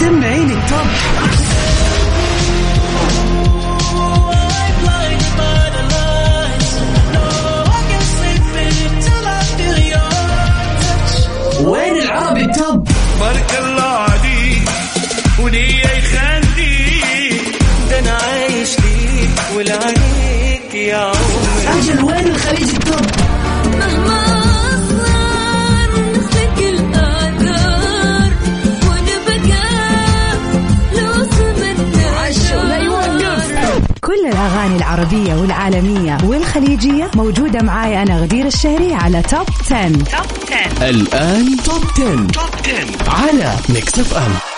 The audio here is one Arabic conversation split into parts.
سمعيني التوب وين العربي التوب بارك الله عليك ولي يخليك. ده أنا عايش ليك ولعنيك يا عمري. أجل وين الخليج التوب كل الأغاني العربية والعالمية والخليجية موجودة معاي أنا غدير الشهري على Top 10. الآن Top 10. Top 10 على Mix FM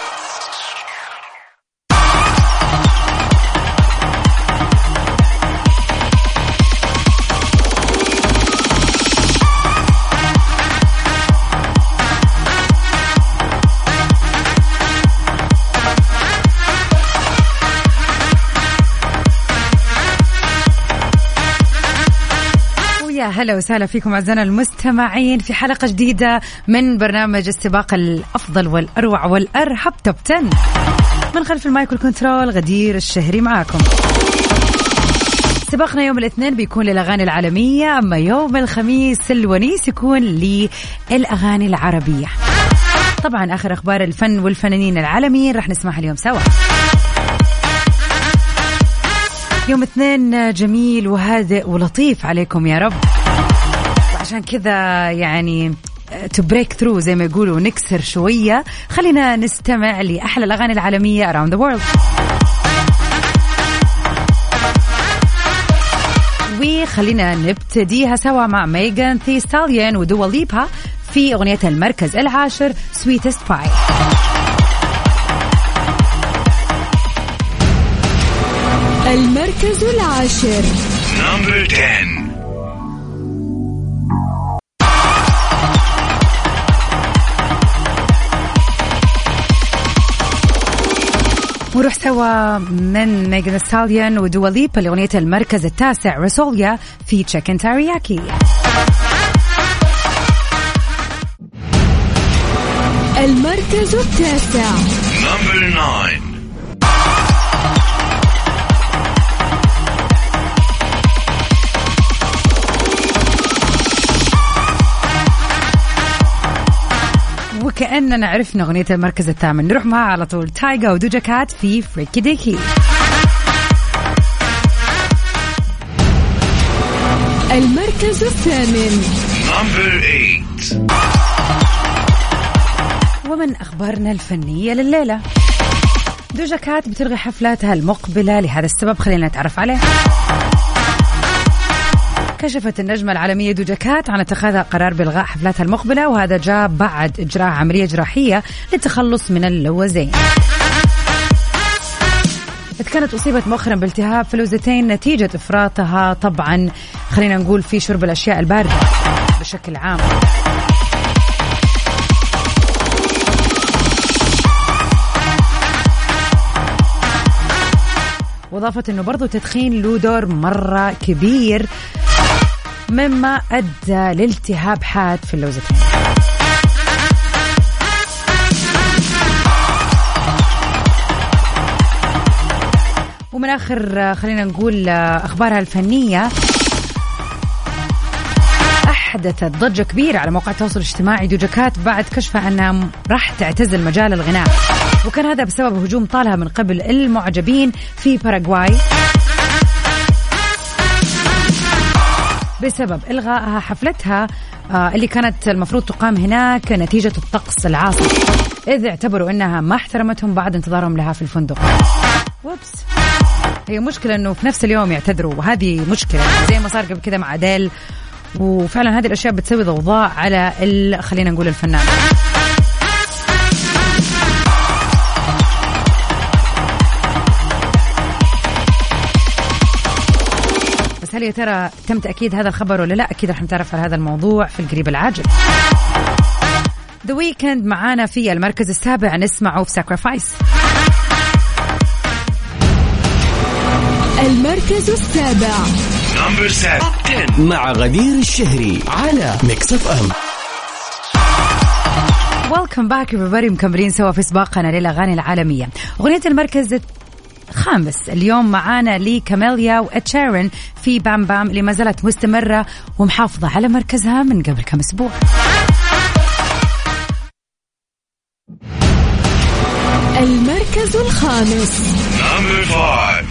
ويا هلا وسهلا فيكم أعزائنا المستمعين في حلقة جديدة من برنامج السباق الأفضل والأروع والأرهب Top 10 من خلف ال mic وال control غدير الشهري معاكم. سباقنا يوم الاثنين بيكون للأغاني العالمية أما يوم الخميس الونيس يكون للأغاني العربية. طبعا آخر أخبار الفن والفنانين العالميين راح نسمعها اليوم سوا. يوم اثنين جميل وهادئ ولطيف عليكم يا رب. وعشان كذا يعني to break through زي ما يقولوا نكسر شوية. خلينا نستمع لأحلى الأغاني العالمية around the world. وخلينا نبتديها سوا مع Megan Thee Stallion و Dua في أغنية المركز العاشر Sweetest Pie المركز العاشر. number 10 ونروح سوا من Megan Stallion و Dua Lipa لأغنية المركز التاسع Rosalía في Chicken Teriyaki المركز التاسع. number 9 وكأننا عرفنا أغنية المركز الثامن. نروح معها على طول. Tyga و Doja Cat في Freaky Deaky المركز الثامن. number 8 ومن أخبارنا الفنية لليلة. دوجا كات بتلغي حفلاتها المقبلة. لهذا السبب خلينا نتعرف عليه كشفت النجمة العالمية دوجا كات عن اتخاذها قرار بإلغاء حفلاتها المقبلة وهذا جاء بعد إجراء عملية جراحية للتخلص من اللوزين. إذ كانت أصيبت مؤخرا بالتهاب في اللوزتين نتيجة إفراطها. طبعا خلينا نقول في شرب الأشياء الباردة بشكل عام. وأضافت أنه برضو التدخين له دور مرة كبير. مما أدى لالتهاب حاد في اللوزتين ومن آخر خلينا نقول أخبارها الفنية. أحدثت ضجة كبيرة على مواقع التواصل الاجتماعي. دوجاكات بعد كشفها أنها راح تعتزل مجال الغناء. وكان هذا بسبب هجوم طالها من قبل المعجبين في باراغواي. بسبب إلغائها حفلتها آه، اللي كانت المفروض تقام هناك نتيجة الطقس العاصف. إذ اعتبروا أنها ما احترمتهم بعد انتظارهم لها في الفندق. وبس هي مشكلة أنه في نفس اليوم يعتذروا وهذه مشكلة. زي ما صار قبل كده مع أديل. وفعلا هذه الأشياء بتسوي ضوضاء على خلينا نقول الفنان. هل يا ترى تم تأكيد هذا الخبر ولا لا؟ أكيد رح نتعرف على هذا الموضوع في القريب العاجل. The Weeknd معانا في المركز السابع. نسمعه في Sacrifice المركز السابع. Number 7 مع غدير الشهري على Mix FM welcome back everybody. مكملين سوا في سباقنا للأغاني العالمية. أغنية المركز الخامس اليوم معانا لكاميلا وإد شيرن في Bam Bam اللي ما زالت مستمرة ومحافظة على مركزها من قبل كم أسبوع المركز الخامس Number 5.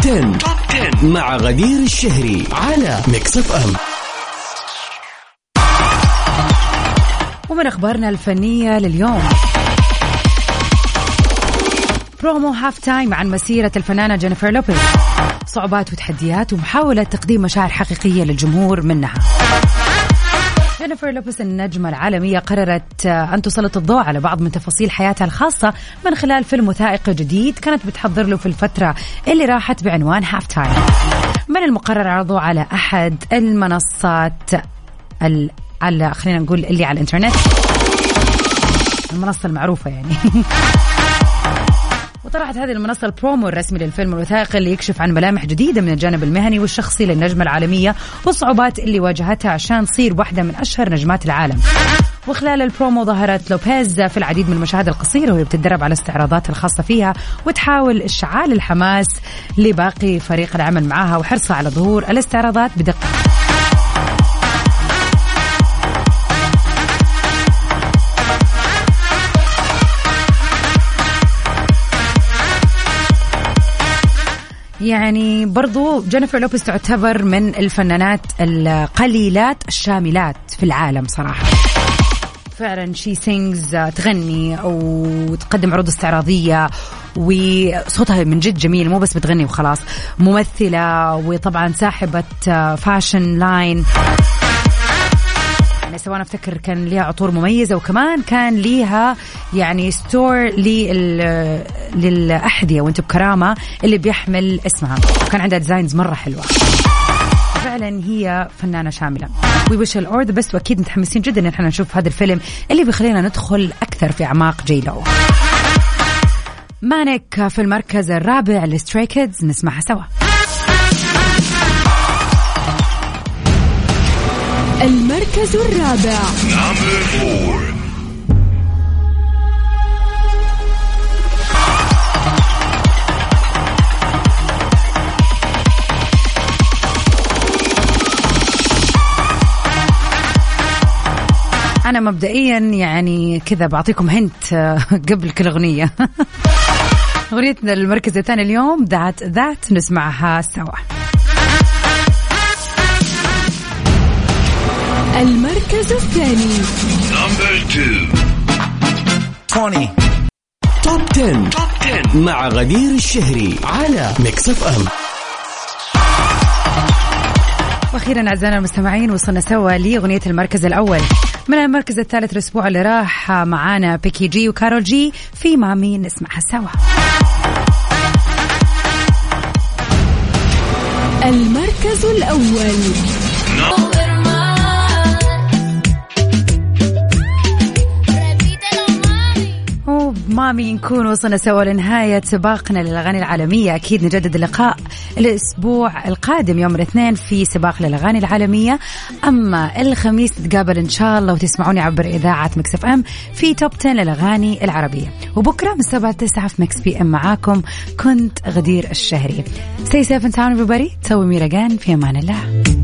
10 Top 10. مع غدير الشهري على Mix FM ومن أخبارنا الفنية لليوم برومو Halftime عن مسيرة الفنانة جينيفر لوبيز. صعوبات وتحديات ومحاولة تقديم مشاعر حقيقية للجمهور منها. جينيفر لوبيز النجمة العالمية قررت آه، أن تسلط الضوء على بعض من تفاصيل حياتها الخاصة من خلال فيلم وثائقي جديد كانت بتحضر له في الفترة اللي راحت بعنوان Halftime. من المقرر عرضه على أحد المنصات ال... على خلينا نقول اللي على الإنترنت؟ المنصة المعروفة يعني. وطرحت هذه المنصة البرومو الرسمي للفيلم الوثائقي اللي يكشف عن ملامح جديدة من الجانب المهني والشخصي للنجمة العالمية والصعوبات اللي واجهتها عشان تصير واحدة من أشهر نجمات العالم. وخلال البرومو ظهرت لوبيز في العديد من المشاهد القصيرة وهي بتتدرب على الاستعراضات الخاصة فيها وتحاول إشعال الحماس لباقي فريق العمل معها وحرصها على ظهور الاستعراضات بدقة. يعني برضو جينيفر لوبيز تعتبر من الفنانات القليلات الشاملات في العالم صراحة. فعلا she sings تغني وتقدم عروض استعراضية وصوتها من جد جميل مو بس بتغني وخلاص. ممثلة وطبعا صاحبة fashion line سواء أفتكر كان ليها عطور مميزة وكمان كان ليها يعني store لل للأحذية وانت بكرامة اللي بيحمل اسمها. وكان عندها designs مرة حلوة. فعلا هي فنانة شاملة. We wish her all the best وأكيد متحمسين جدا إن إحنا نشوف هذا الفيلم اللي بيخلينا ندخل أكثر في أعماق J.Lo. Maniac في المركز الرابع ل Stray Kids نسمعها سوا. المركز الرابع Number 4. أنا مبدئيا يعني كذا بعطيكم hint آه، قبل كل أغنية أغنيتنا المركز الثاني اليوم That That نسمعها سوا الثاني Number 2. 20 Top 10. Top 10. مع غدير الشهري على Mix FM وأخيرا أعزائنا المستمعين وصلنا سوا لأغنية المركز الأول من المركز الثالث الأسبوع اللي راح معانا بيكي جي وكارول جي في مامي نسمعها سوا المركز الأول ومامي نكون وصلنا سوا لنهاية سباقنا للأغاني العالمية. أكيد نجدد اللقاء الأسبوع القادم يوم الاثنين في سباق للأغاني العالمية. أما الخميس نتقابل إن شاء الله وتسمعوني عبر إذاعة Mix FM في Top 10 للأغاني العربية. وبكرة من 7 9 في Mix PM معاكم كنت غدير الشهري. Stay safe and sound everybody. تسوي ميرا جان في أمان الله.